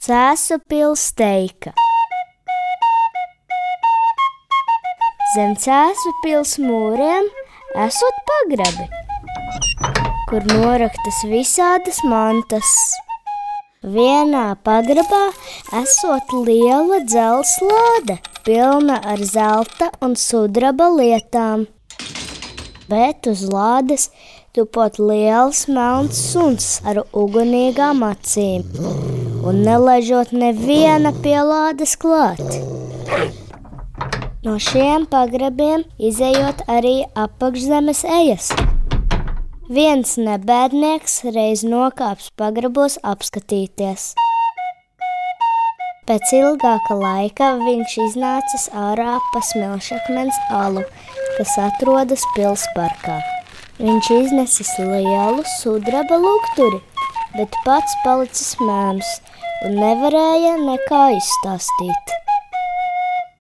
Cēsu pils teika. Zem cēsu pils mūriem esot pagrabi, kur noraktas visādas mantas. Vienā pagrabā esot liela dzelzs lāde, pilna ar zelta un sudraba lietām. Bet uz lādes tupot liels melns suns ar ugunīgām acīm un nelaižot neviena pie lādes klāt. No šiem pagrabiem izējot arī apakšzemes ejas. Viens nebēdnieks reiz nokāps pagrabos apskatīties. Pēc ilgāka laika viņš iznācis ārā pa smilšakmens alu, kas atrodas pilsparkā. Viņš iznesis lielu sudraba lukturi, bet pats palicis mēms un nevarēja nekā izstāstīt.